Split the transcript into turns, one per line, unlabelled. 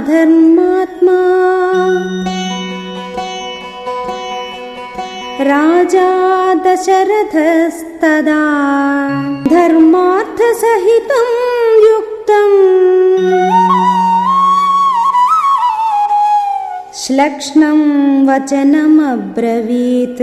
धर्मात्मा। राजा दशरथस्तदा धर्मार्थसहितं युक्तम् श्लक्ष्णं वचनमब्रवीत्।